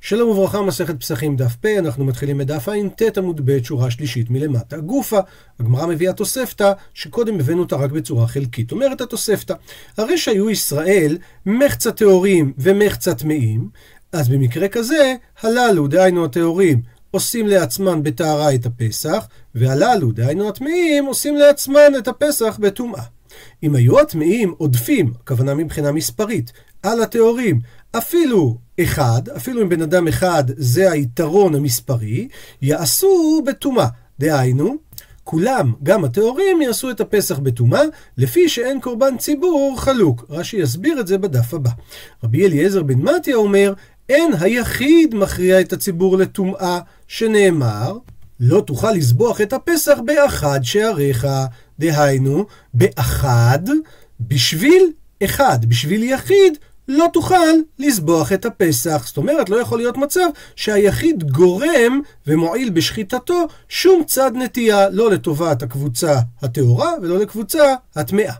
שלום וברכה, מסכת פסחים דף פ, אנחנו מתחילים בדף ע"ט עמוד ב', שורה שלישית מלמטה. גופה, הגמרא מביאה תוספתא, שקודם הבאנו אותה רק בצורה חלקית. אומרת התוספתא, הרי שהיו ישראל מחצה טהורים ומחצה טמאים, אז במקרה כזה, הללו, דהיינו הטהורים, עושים לעצמן בטהרה את הפסח, והללו, דהיינו הטמאים, עושים לעצמן את הפסח בטומאה. אם היו הטמאים עודפים, הכוונה מבחינה מספרית, על הטהורים, אפילו אחד, אפילו אם בן אדם אחד זה היתרון המספרי, יעשו בטומאה. דהיינו, כולם, גם הטהורים, יעשו את הפסח בטומאה, לפי שאין קורבן ציבור חלוק. רש"י יסביר את זה בדף הבא. רבי אליעזר בן מתיה אומר, אין היחיד מכריע את הציבור לטומאה, שנאמר, לא תוכל לסבוח את הפסח באחד שעריך, דהיינו, באחד, בשביל אחד, בשביל יחיד, לא תוכל לסבוח את הפסח. זאת אומרת, לא יכול להיות מצב שהיחיד גורם ומועיל בשחיטתו שום צד נטייה, לא לטובת הקבוצה הטהורה ולא לקבוצה הטמאה.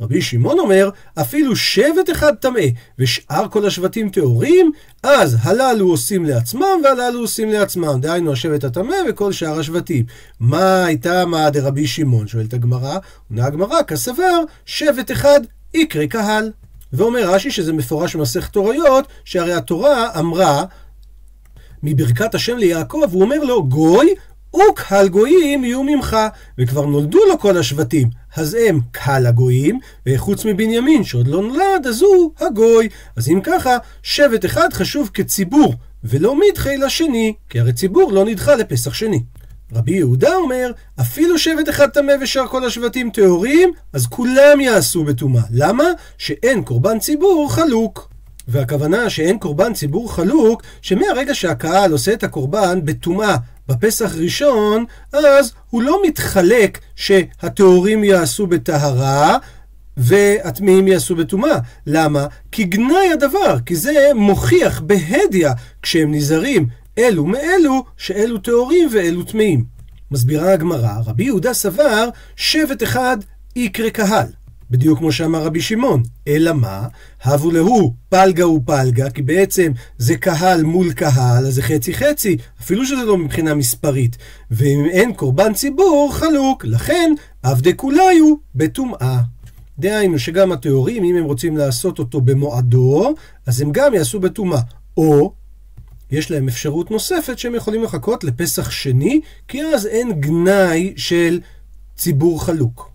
רבי שמעון אומר, אפילו שבט אחד טמא ושאר כל השבטים טהורים, אז הללו עושים לעצמם והללו עושים לעצמם. דהיינו השבט הטמא וכל שאר השבטים. מה הייתה מה דרבי שמעון? שואלת הגמרא, עונה הגמרא, כסבר, שבט אחד יקרה קהל. ואומר רש"י שזה מפורש במסכת תוריות, שהרי התורה אמרה מברכת השם ליעקב, הוא אומר לו, גוי וקהל גויים יהיו ממך, וכבר נולדו לו כל השבטים, אז הם קהל הגויים, וחוץ מבנימין שעוד לא נולד, אז הוא הגוי. אז אם ככה, שבט אחד חשוב כציבור, ולא מדחי לשני, כי הרי ציבור לא נדחה לפסח שני. רבי יהודה אומר, אפילו שבט אחד טמא ושאר כל השבטים טהורים, אז כולם יעשו בטומאה. למה? שאין קורבן ציבור חלוק. והכוונה שאין קורבן ציבור חלוק, שמהרגע שהקהל עושה את הקורבן בטומאה בפסח ראשון, אז הוא לא מתחלק שהטהורים יעשו בטהרה, והטמאים יעשו בטומאה. למה? כי גנאי הדבר, כי זה מוכיח בהדיא, כשהם נזהרים אלו מאלו, שאלו טהורים ואלו טמאים. מסבירה הגמרא, רבי יהודה סבר שבט אחד יקרה קהל. בדיוק כמו שאמר רבי שמעון. אלא מה? הבו להו פלגה ופלגה, כי בעצם זה קהל מול קהל, אז זה חצי חצי, אפילו שזה לא מבחינה מספרית. ואם אין קורבן ציבור, חלוק. לכן, עבדי כוליו בטומאה. דהיינו שגם הטהורים, אם הם רוצים לעשות אותו במועדו, אז הם גם יעשו בטומאה. או יש להם אפשרות נוספת שהם יכולים לחכות לפסח שני, כי אז אין גנאי של ציבור חלוק.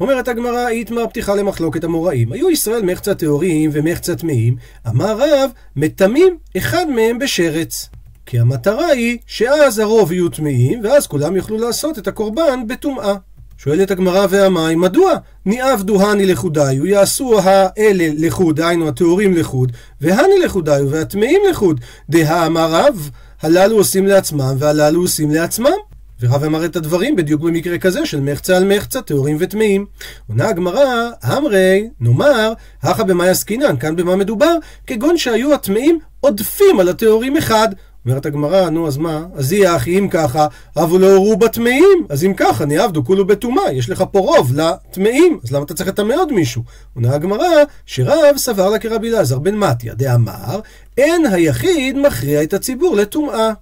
אומרת הגמרא, איתמר פתיחה למחלוקת המוראים. היו ישראל מחצה טהורים ומחצה טמאים, אמר רב, מטמאים אחד מהם בשרץ. כי המטרה היא שאז הרוב יהיו טמאים, ואז כולם יוכלו לעשות את הקורבן בטומאה. שואלת הגמרא והמים, מדוע? ניאבדו הני לחודיו, יעשו האלה לחוד, דהיינו הטהורים לחוד, והני לחודיו, והטמאים לחוד. דהאמר רב, הללו עושים לעצמם, והללו עושים לעצמם. ורב אמר את הדברים בדיוק במקרה כזה של מחצה על מחצה, טהורים וטמאים. עונה הגמרא, אמרי, נאמר, הכה במה עסקינן, כאן במה מדובר? כגון שהיו הטמאים עודפים על הטהורים אחד. אומרת הגמרא, נו אז מה? אז אחי אם ככה, אבו לא הורו בטמאים. אז אם ככה, נעבדו כולו בטומאה, יש לך פה רוב לטמאים, אז למה אתה צריך לטמא עוד מישהו? עונה הגמרא, שרב סבר לה כרבי אלעזר בן מתיה, דאמר, אין היחיד מכריע את הציבור לטומאה.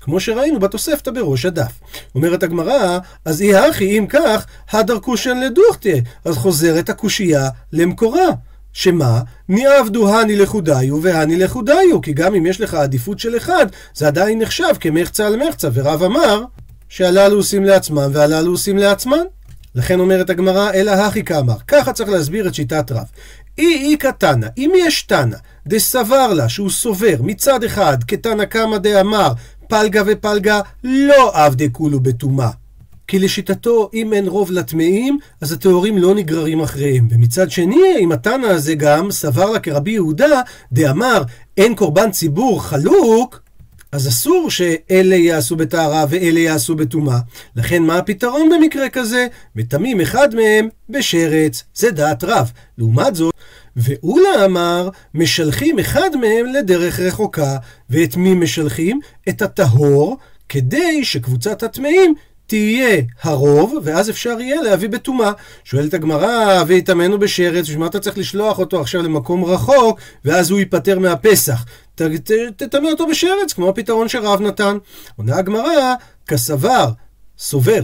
כמו שראינו בתוספתא בראש הדף. אומרת הגמרא, אז אי הכי אם כך, הדר קושן לדוכתיה, אז חוזרת הקושייה למקורה. שמה? ניאבדו הני לחודיו והני לחודיו, כי גם אם יש לך עדיפות של אחד, זה עדיין נחשב כמחצה על מחצה, ורב אמר שהללו עושים לעצמם והללו עושים לעצמן. לכן אומרת הגמרא, אלא הכי כאמר. ככה צריך להסביר את שיטת רב. אי אי קטנה, אם יש תנא דסבר לה שהוא סובר מצד אחד כתנא קמא דאמר פלגה ופלגה לא עבדי כולו בטומאה. כי לשיטתו, אם אין רוב לטמאים, אז הטהורים לא נגררים אחריהם. ומצד שני, אם התנא הזה גם סבר כרבי יהודה, דאמר, אין קורבן ציבור חלוק, אז אסור שאלה יעשו בטהרה ואלה יעשו בטומאה. לכן מה הפתרון במקרה כזה? מטמאים אחד מהם בשרץ. זה דעת רב. לעומת זאת, ואולה אמר, משלחים אחד מהם לדרך רחוקה. ואת מי משלחים? את הטהור, כדי שקבוצת הטמאים תהיה הרוב, ואז אפשר יהיה להביא בטומאה. שואלת הגמרא, והתאמנו בשרץ, בשביל מה אתה צריך לשלוח אותו עכשיו למקום רחוק, ואז הוא ייפטר מהפסח? תטמא אותו בשרץ, כמו הפתרון שרב נתן. עונה הגמרא, כסבר, סובר.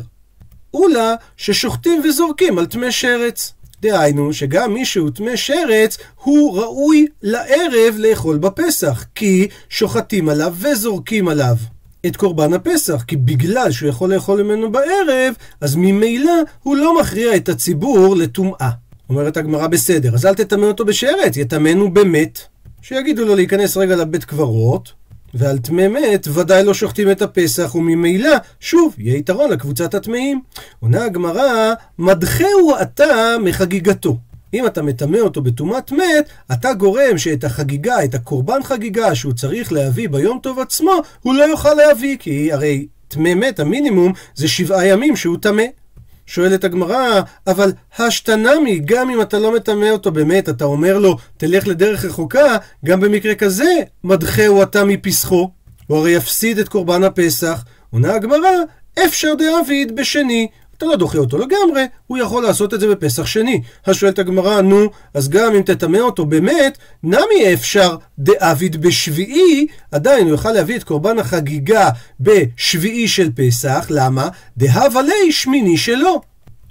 אולה ששוחטים וזורקים על טמא שרץ. דהיינו שגם מי שהוא טמא שרץ, הוא ראוי לערב לאכול בפסח, כי שוחטים עליו וזורקים עליו. את קורבן הפסח, כי בגלל שהוא יכול לאכול ממנו בערב, אז ממילא הוא לא מכריע את הציבור לטומאה. אומרת הגמרא בסדר, אז אל תטמא אותו בשרץ, יטמאנו במת. שיגידו לו להיכנס רגע לבית קברות, ועל טמא מת ודאי לא שוחטים את הפסח, וממילא, שוב, יהיה יתרון לקבוצת הטמאים. עונה הגמרא, מדחהו אתה מחגיגתו. אם אתה מטמא אותו בטומאת מת, אתה גורם שאת החגיגה, את הקורבן חגיגה שהוא צריך להביא ביום טוב עצמו, הוא לא יוכל להביא, כי הרי טמא מת, המינימום, זה שבעה ימים שהוא טמא. שואלת הגמרא, אבל השתנמי, גם אם אתה לא מטמא אותו באמת, אתה אומר לו, תלך לדרך רחוקה, גם במקרה כזה, מדחהו אתה מפסחו. הוא הרי יפסיד את קורבן הפסח. עונה הגמרא, אפשר דאביד בשני. אתה לא דוחה אותו לגמרי, הוא יכול לעשות את זה בפסח שני. אז שואלת הגמרא, נו, אז גם אם תטמא אותו באמת, נמי אפשר דאביד בשביעי, עדיין הוא יוכל להביא את קורבן החגיגה בשביעי של פסח, למה? דהבה לי שמיני שלו.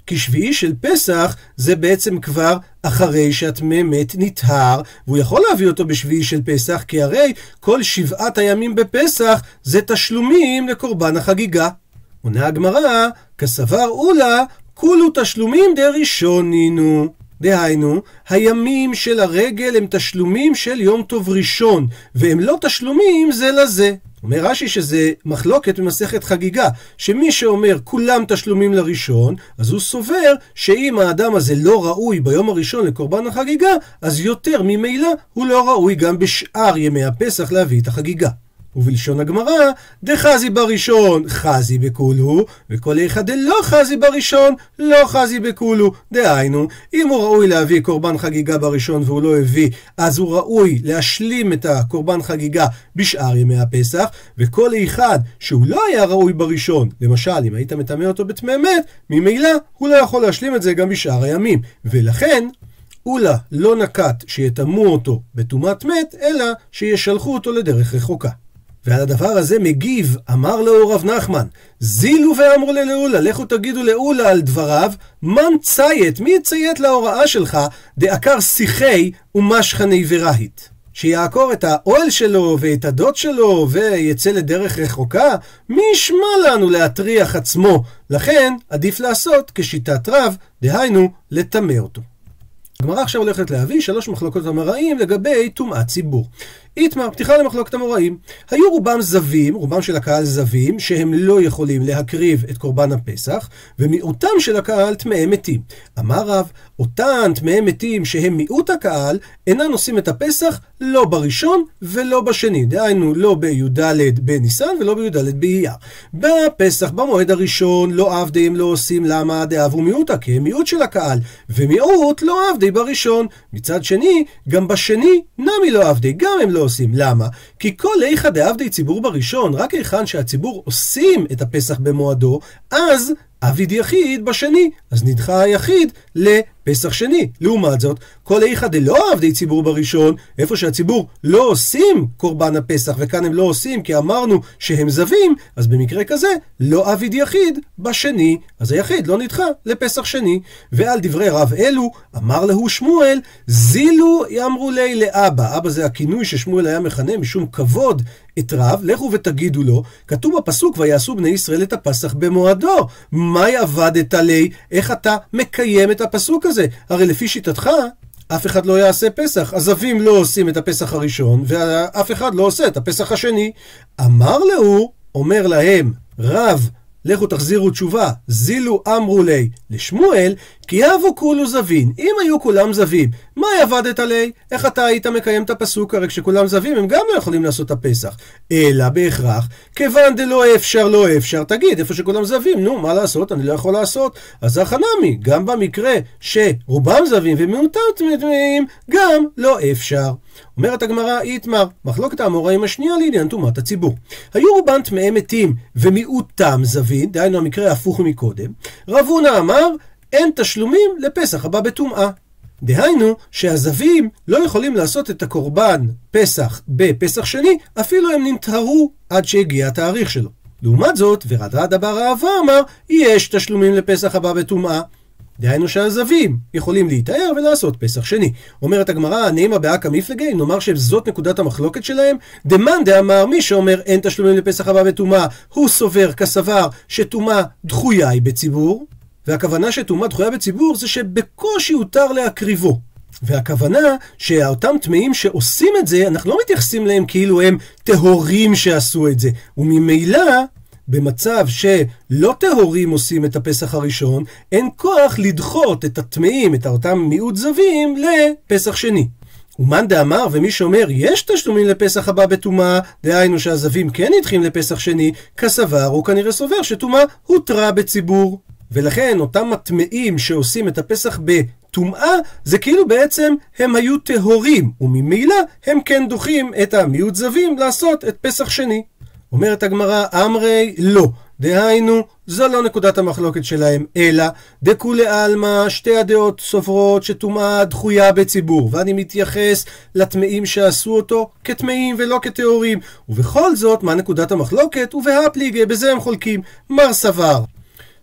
כי שביעי של פסח זה בעצם כבר אחרי שהטמא מת נטהר, והוא יכול להביא אותו בשביעי של פסח, כי הרי כל שבעת הימים בפסח זה תשלומים לקורבן החגיגה. עונה הגמרא, כסבר אולה, כולו תשלומים דראשונינו. דהיינו, הימים של הרגל הם תשלומים של יום טוב ראשון, והם לא תשלומים זה לזה. אומר רש"י שזה מחלוקת במסכת חגיגה, שמי שאומר כולם תשלומים לראשון, אז הוא סובר שאם האדם הזה לא ראוי ביום הראשון לקורבן החגיגה, אז יותר ממילא הוא לא ראוי גם בשאר ימי הפסח להביא את החגיגה. ובלשון הגמרא, דחזי בראשון חזי בכולו, וכל איכא דלא חזי בראשון, לא חזי בכולו. דהיינו, אם הוא ראוי להביא קורבן חגיגה בראשון והוא לא הביא, אז הוא ראוי להשלים את הקורבן חגיגה בשאר ימי הפסח, וכל אחד שהוא לא היה ראוי בראשון, למשל, אם היית מטמא אותו בטמא מת, ממילא הוא לא יכול להשלים את זה גם בשאר הימים. ולכן, אולה לא נקט שיטמאו אותו בטומאת מת, אלא שישלחו אותו לדרך רחוקה. ועל הדבר הזה מגיב, אמר לו רב נחמן, זילו ואמרו ללאולה, לכו תגידו לאולה על דבריו, מן ציית, מי יציית להוראה שלך, דעקר שיחי ומשכני ורהיט. שיעקור את האוהל שלו ואת הדוד שלו ויצא לדרך רחוקה, מי ישמע לנו להטריח עצמו? לכן עדיף לעשות כשיטת רב, דהיינו, לטמא אותו. הגמרא עכשיו הולכת להביא שלוש מחלוקות המראים לגבי טומאת ציבור. איתמר, פתיחה למחלוקת המוראים. היו רובם זווים, רובם של הקהל זווים, שהם לא יכולים להקריב את קורבן הפסח, ומיעוטם של הקהל טמאי מתים. אמר רב, אותן טמאי מתים שהם מיעוט הקהל, אינם עושים את הפסח לא בראשון ולא בשני. דהיינו, לא בי"ד בניסן ולא בי"ד באייר. בפסח, במועד הראשון, לא עבדי הם לא עושים, למה דאבו מיעוטה? כי הם מיעוט של הקהל. ומיעוט לא עבדי בראשון. מצד שני, גם בשני, נמי לא עבדי, גם הם לא עושים. למה? כי כל איכא דעבדי ציבור בראשון, רק היכן שהציבור עושים את הפסח במועדו, אז עביד יחיד בשני. אז נדחה היחיד לפסח שני. לעומת זאת, כל איכא דלא עבדי ציבור בראשון, איפה שהציבור לא עושים קורבן הפסח, וכאן הם לא עושים כי אמרנו שהם זווים, אז במקרה כזה, לא עביד יחיד בשני. אז היחיד לא נדחה לפסח שני. ועל דברי רב אלו, אמר להו שמואל, זילו יאמרו לי לאבא. אבא זה הכינוי ששמואל היה מכנה משום כבוד את רב, לכו ותגידו לו, כתוב בפסוק, ויעשו בני ישראל את הפסח במועדו. מהי עבדת לי? איך אתה מקיים את הפסוק הזה? הרי לפי שיטתך, אף אחד לא יעשה פסח. הזווים לא עושים את הפסח הראשון, ואף אחד לא עושה את הפסח השני. אמר להו, אומר להם, רב, לכו תחזירו תשובה, זילו אמרו לי לשמואל, כי אבו כולו זבין, אם היו כולם זבים, מה עבדת עלי? איך אתה היית מקיים את הפסוק? הרי כשכולם זבים הם גם לא יכולים לעשות את הפסח. אלא בהכרח, כיוון דלא אפשר לא אפשר, תגיד, איפה שכולם זבים, נו, מה לעשות? אני לא יכול לעשות. אז החנמי, גם במקרה שרובם זבים ומיעוטם טמאים, גם לא אפשר. אומרת הגמרא, איתמר, מחלוקת האמוראים השנייה לעניין טומאת הציבור. היו רובן טמאי מתים ומיעוטם זבין, דהיינו המקרה ההפוך מקודם. רב הונא אמר, אין תשלומים לפסח הבא בטומאה. דהיינו שהזווים לא יכולים לעשות את הקורבן פסח בפסח שני, אפילו הם ננטהרו עד שהגיע התאריך שלו. לעומת זאת, ורדרד בר אהבה אמר, יש תשלומים לפסח הבא בטומאה. דהיינו שהזווים יכולים להיטהר ולעשות פסח שני. אומרת הגמרא, נעימה באקא מפלגי, נאמר שזאת נקודת המחלוקת שלהם? דמאן דאמר, מי שאומר אין תשלומים לפסח הבא בטומאה, הוא סובר כסבר שטומאה דחויה היא בציבור, והכוונה שטומאה דחויה בציבור זה שבקושי הותר להקריבו. והכוונה שאותם טמאים שעושים את זה, אנחנו לא מתייחסים להם כאילו הם טהורים שעשו את זה. וממילא, במצב שלא טהורים עושים את הפסח הראשון, אין כוח לדחות את הטמאים, את אותם מיעוט זווים, לפסח שני. ומאן דאמר, ומי שאומר יש תשלומים לפסח הבא בטומאה, דהיינו שהזווים כן נדחים לפסח שני, כסבר הוא כנראה סובר שטומאה הותרה בציבור. ולכן אותם מטמאים שעושים את הפסח בטומאה, זה כאילו בעצם הם היו טהורים, וממילא הם כן דוחים את המיעוט זווים לעשות את פסח שני. אומרת הגמרא, אמרי לא. דהיינו, זו לא נקודת המחלוקת שלהם, אלא דכולי עלמא, שתי הדעות סוברות שטומאה דחויה בציבור, ואני מתייחס לטמאים שעשו אותו כטמאים ולא כטהורים. ובכל זאת, מה נקודת המחלוקת? ובהפליגי, בזה הם חולקים. מר סבר.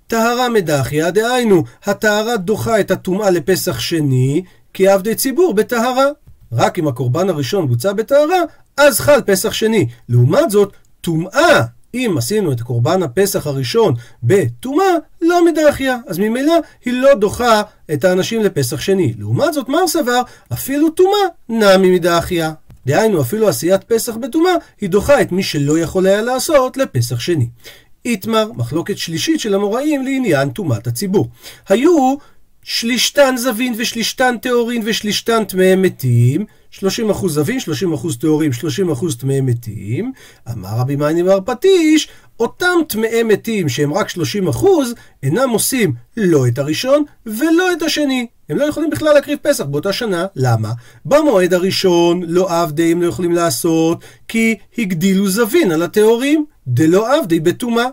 טהרה מדחיה, דהיינו, הטהרה דוחה את הטומאה לפסח שני, כי עבדי ציבור בטהרה. רק אם הקורבן הראשון בוצע בטהרה, אז חל פסח שני. לעומת זאת, טומאה, אם עשינו את קורבן הפסח הראשון בטומאה, לא מדחיה. אז ממילא היא לא דוחה את האנשים לפסח שני. לעומת זאת, מר סבר, אפילו טומאה נמי מדחיה. דהיינו, אפילו עשיית פסח בטומאה, היא דוחה את מי שלא יכול היה לעשות לפסח שני. איתמר, מחלוקת שלישית של המוראים לעניין טומאת הציבור. היו שלישתן זבין ושלישתן טהורין ושלישתן טמאי מתים, 30% זבין, 30% טהורים, 30% טמאי מתים. אמר רבי מאני בר פטיש, אותם טמאי מתים שהם רק 30% אינם עושים לא את הראשון ולא את השני. הם לא יכולים בכלל להקריב פסח באותה שנה. למה? במועד הראשון לא עבדי הם לא יכולים לעשות, כי הגדילו זבין על הטהורים. דלא עבדי בטומאה.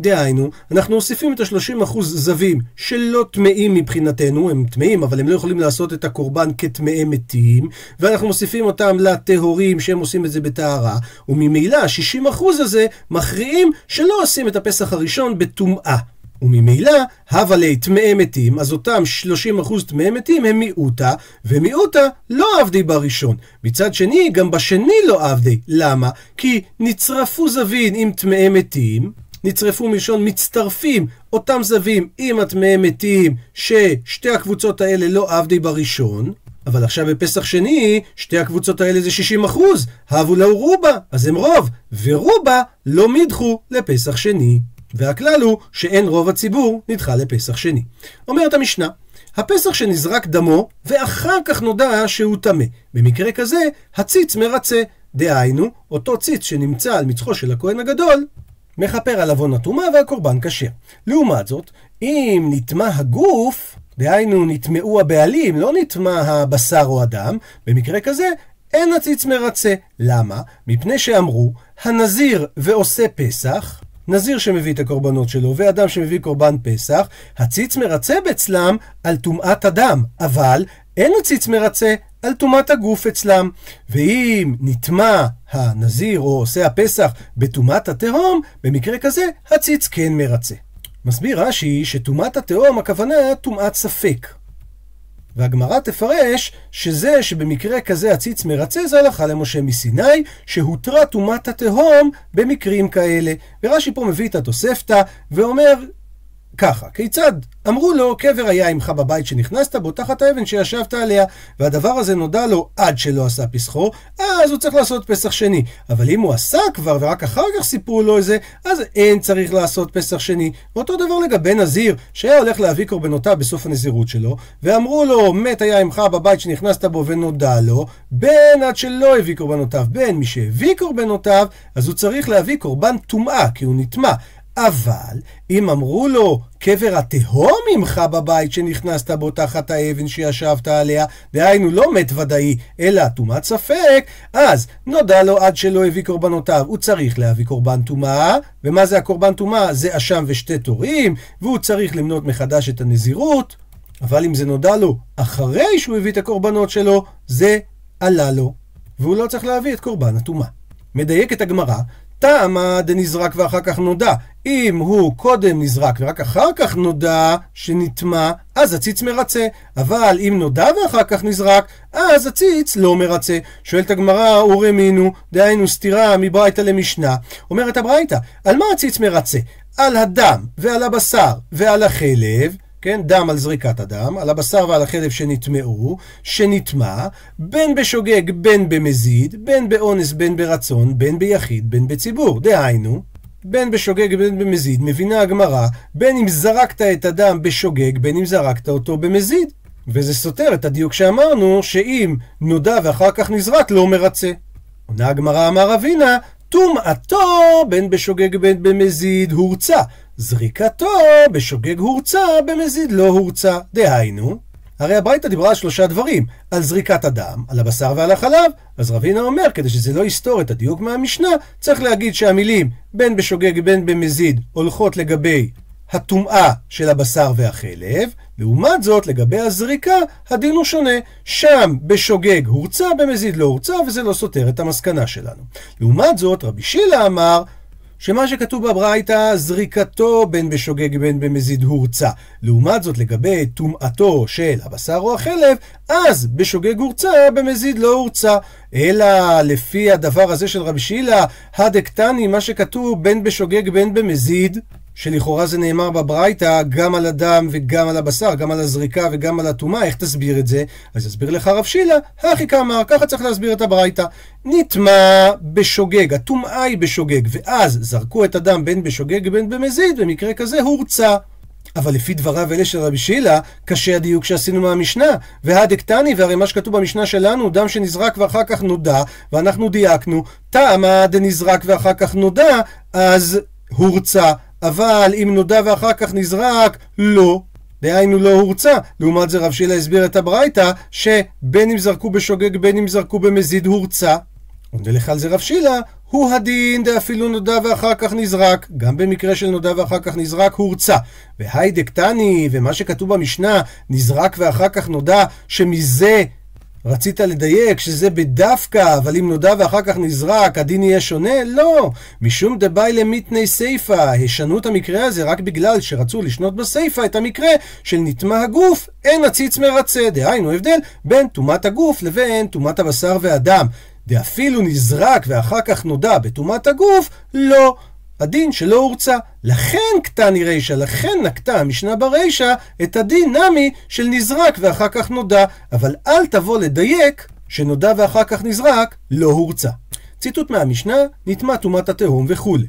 דהיינו, אנחנו מוסיפים את ה-30% זווים שלא טמאים מבחינתנו, הם טמאים אבל הם לא יכולים לעשות את הקורבן כטמאי מתים, ואנחנו מוסיפים אותם לטהורים שהם עושים את זה בטהרה, וממילא ה-60% הזה מכריעים שלא עושים את הפסח הראשון בטומאה. וממילא, הווה לי טמאי מתים, אז אותם 30% טמאי מתים הם מיעוטה, ומיעוטה לא עבדי בראשון. מצד שני, גם בשני לא עבדי. למה? כי נצרפו זווין עם טמאי מתים, נצרפו מלשון מצטרפים אותם זווים עם הטמאי מתים, ששתי הקבוצות האלה לא עבדי בראשון. אבל עכשיו בפסח שני, שתי הקבוצות האלה זה 60 אחוז, הבו לאו רובה, אז הם רוב, ורובה לא מידחו לפסח שני. והכלל הוא שאין רוב הציבור נדחה לפסח שני. אומרת המשנה, הפסח שנזרק דמו, ואחר כך נודע שהוא טמא. במקרה כזה, הציץ מרצה. דהיינו, אותו ציץ שנמצא על מצחו של הכהן הגדול, מכפר על עוון הטומאה והקורבן כשר. לעומת זאת, אם נטמע הגוף, דהיינו נטמעו הבעלים, לא נטמע הבשר או הדם, במקרה כזה אין הציץ מרצה. למה? מפני שאמרו, הנזיר ועושה פסח, נזיר שמביא את הקורבנות שלו ואדם שמביא קורבן פסח, הציץ מרצה אצלם על טומאת הדם, אבל אין הציץ מרצה על טומאת הגוף אצלם. ואם נטמע הנזיר או עושה הפסח בטומאת התהום, במקרה כזה הציץ כן מרצה. מסביר רש"י שטומאת התהום הכוונה טומאת ספק. והגמרא תפרש שזה שבמקרה כזה הציץ מרצה זה הלכה למשה מסיני, שהותרה טומאת התהום במקרים כאלה. ורש"י פה מביא את התוספתא ואומר ככה, כיצד? אמרו לו, קבר היה עמך בבית שנכנסת בו, תחת האבן שישבת עליה, והדבר הזה נודע לו עד שלא עשה פסחו, אז הוא צריך לעשות פסח שני. אבל אם הוא עשה כבר, ורק אחר כך סיפרו לו את זה, אז אין צריך לעשות פסח שני. אותו דבר לגבי נזיר, שהיה הולך להביא קורבנותיו בסוף הנזירות שלו, ואמרו לו, מת היה עמך בבית שנכנסת בו ונודע לו, בין עד שלא הביא קורבנותיו, בין מי שהביא קורבנותיו, אז הוא צריך להביא קורבן טומאה, כי הוא נטמע. אבל אם אמרו לו, קבר התהום ממך בבית שנכנסת בו תחת האבן שישבת עליה, דהיינו לא מת ודאי, אלא טומאת ספק, אז נודע לו עד שלא הביא קורבנותיו, הוא צריך להביא קורבן טומאה, ומה זה הקורבן טומאה? זה אשם ושתי תורים, והוא צריך למנות מחדש את הנזירות, אבל אם זה נודע לו אחרי שהוא הביא את הקורבנות שלו, זה עלה לו, והוא לא צריך להביא את קורבן הטומאה. מדייקת הגמרא, טעמה דנזרק ואחר כך נודע. אם הוא קודם נזרק ורק אחר כך נודע שנטמע, אז הציץ מרצה. אבל אם נודע ואחר כך נזרק, אז הציץ לא מרצה. שואלת הגמרא, אורמינו, דהיינו סתירה מברייתא למשנה. אומרת הברייתא, על מה הציץ מרצה? על הדם ועל הבשר ועל החלב. כן, דם על זריקת הדם, על הבשר ועל החלב שנטמעו, שנטמע, בין בשוגג בין במזיד, בין באונס בין ברצון, בין ביחיד בין בציבור. דהיינו, בין בשוגג בין במזיד, מבינה הגמרא, בין אם זרקת את הדם בשוגג, בין אם זרקת אותו במזיד. וזה סותר את הדיוק שאמרנו, שאם נודע ואחר כך נזרק, לא מרצה. עונה הגמרא אמר אבינה, טומאתו בין בשוגג בין במזיד הורצה. זריקתו בשוגג הורצה, במזיד לא הורצה. דהיינו, הרי הברייתא דיברה על שלושה דברים, על זריקת הדם, על הבשר ועל החלב. אז רבינה אומר, כדי שזה לא יסתור את הדיוק מהמשנה, צריך להגיד שהמילים בין בשוגג בין במזיד הולכות לגבי הטומאה של הבשר והחלב, לעומת זאת, לגבי הזריקה, הדין הוא שונה. שם בשוגג הורצה, במזיד לא הורצה, וזה לא סותר את המסקנה שלנו. לעומת זאת, רבי שילה אמר, שמה שכתוב בברייתא, זריקתו בין בשוגג בין במזיד הורצה. לעומת זאת, לגבי טומאתו של הבשר או החלב, אז בשוגג הורצה, במזיד לא הורצה. אלא לפי הדבר הזה של רבי שילה, הדקטני, מה שכתוב בין בשוגג בין במזיד, שלכאורה זה נאמר בברייתא גם על הדם וגם על הבשר, גם על הזריקה וגם על הטומאה, איך תסביר את זה? אז יסביר לך רב שילה, הכי כאמר, ככה צריך להסביר את הברייתא. נטמע בשוגג, הטומאה היא בשוגג, ואז זרקו את הדם בין בשוגג בין במזיד, במקרה כזה הורצה. אבל לפי דבריו אלה של רבי שילה, קשה הדיוק שעשינו מהמשנה. והדקטני, והרי מה שכתוב במשנה שלנו, דם שנזרק ואחר כך נודע, ואנחנו דייקנו, טעמה דנזרק ואחר כך נודע, אז הורצה. אבל אם נודע ואחר כך נזרק, לא. דהיינו לא הורצה. לעומת זה רב שילה הסביר את הברייתא, שבין אם זרקו בשוגג בין אם זרקו במזיד הורצה. עונה לך על זה רב שילה, הוא הדין דאפילו נודע ואחר כך נזרק. גם במקרה של נודע ואחר כך נזרק הורצה. והיידקטני, ומה שכתוב במשנה, נזרק ואחר כך נודע, שמזה רצית לדייק שזה בדווקא, אבל אם נודע ואחר כך נזרק, הדין יהיה שונה? לא. משום דבאי למיתני סיפא, השנו את המקרה הזה רק בגלל שרצו לשנות בסיפא את המקרה של נטמע הגוף, אין הציץ מרצה. דהיינו הבדל בין טומאת הגוף לבין טומאת הבשר והדם. דאפילו נזרק ואחר כך נודע בטומאת הגוף, לא. הדין שלא הורצה. לכן קטני רישא, לכן נקטה המשנה ברישא את הדין נמי של נזרק ואחר כך נודע. אבל אל תבוא לדייק שנודע ואחר כך נזרק לא הורצה. ציטוט מהמשנה, נטמע טומאת התהום וכולי.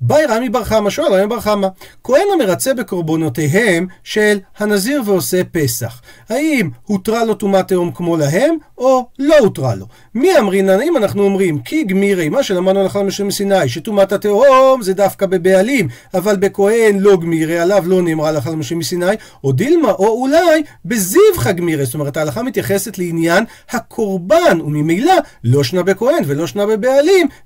באי רמי בר חמא, שואל רמי בר חמא, כהן המרצה בקורבנותיהם של הנזיר ועושה פסח, האם הותרה לו טומאת תהום כמו להם, או לא הותרה לו? מי אמרינן, אם אנחנו אומרים, כי גמירי, מה שלמדנו הלכה למשה מסיני, שטומאת התהום זה דווקא בבעלים, אבל בכהן לא גמירי, עליו לא נאמרה הלכה למשה מסיני, או דילמה, או אולי בזיווך גמירי, זאת אומרת ההלכה מתייחסת לעניין הקורבן, וממילא לא שנה בכהן ולא שנה בבעלים,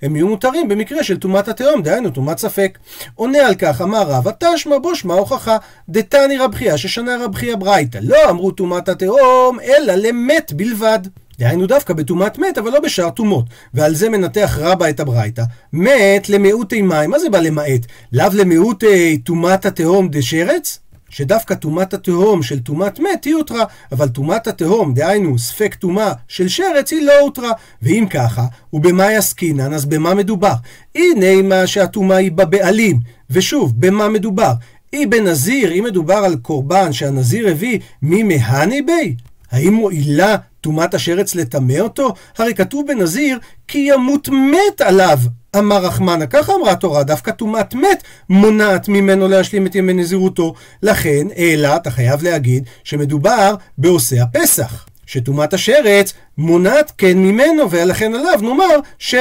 הם יהיו מותרים במקרה של טומאת התהום, דהיינו טומאת ספק. עונה על כך, אמר רבא, תשמע בו שמע הוכחה, דתני רב חייא, ששנה רב חייא ברייתא, לא אמרו טומאת התהום, אלא למת בלבד. דהיינו דווקא בטומאת מת, אבל לא בשאר טומאות. ועל זה מנתח רבא את הברייתא. מת למעוטי מים, מה זה בא למעט? לאו למעוטי טומאת התהום דשרץ? שדווקא טומאת התהום של טומאת מת היא הותרה, אבל טומאת התהום, דהיינו ספק טומאה של שרץ, היא לא הותרה. ואם ככה, ובמה יסקינן, אז במה מדובר? הנה מה שהטומאה היא בבעלים. ושוב, במה מדובר? אי בנזיר, אם מדובר על קורבן שהנזיר הביא ממהני בי, האם מועילה טומאת השרץ לטמא אותו? הרי כתוב בנזיר, כי ימות מת עליו. אמר רחמנה, ככה אמרה התורה, דווקא טומאת מת מונעת ממנו להשלים את ימי נזירותו. לכן, אלא, אתה חייב להגיד, שמדובר בעושה הפסח. שטומאת השרץ מונעת כן ממנו, ולכן עליו נאמר ש...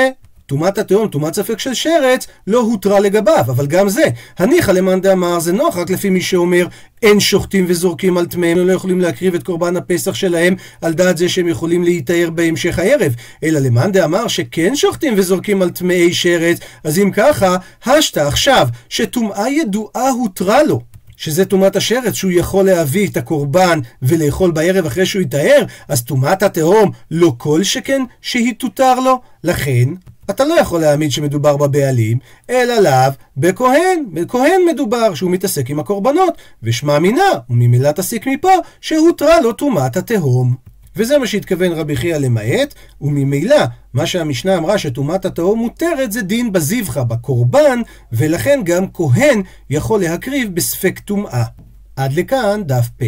טומאת התהום, טומאת ספק של שרץ, לא הותרה לגביו, אבל גם זה, הניחא למאן דאמר זה נוח רק לפי מי שאומר אין שוחטים וזורקים על טמאיהם, הם לא יכולים להקריב את קורבן הפסח שלהם על דעת זה שהם יכולים להיטהר בהמשך הערב, אלא למאן דאמר שכן שוחטים וזורקים על טמאי שרץ, אז אם ככה, השתא עכשיו שטומאה ידועה הותרה לו. שזה טומאת השרץ, שהוא יכול להביא את הקורבן ולאכול בערב אחרי שהוא יטהר, אז טומאת התהום לא כל שכן שהיא תותר לו. לכן, אתה לא יכול להעמיד שמדובר בבעלים, אלא לאו בכהן. בכהן מדובר, שהוא מתעסק עם הקורבנות, ושמע מינה, וממילא תסיק מפה, שהותרה לו טומאת התהום. וזה מה שהתכוון רבי חייא למעט, וממילא מה שהמשנה אמרה שטומאת התהום מותרת זה דין בזבחה, בקורבן, ולכן גם כהן יכול להקריב בספק טומאה. עד לכאן דף פ.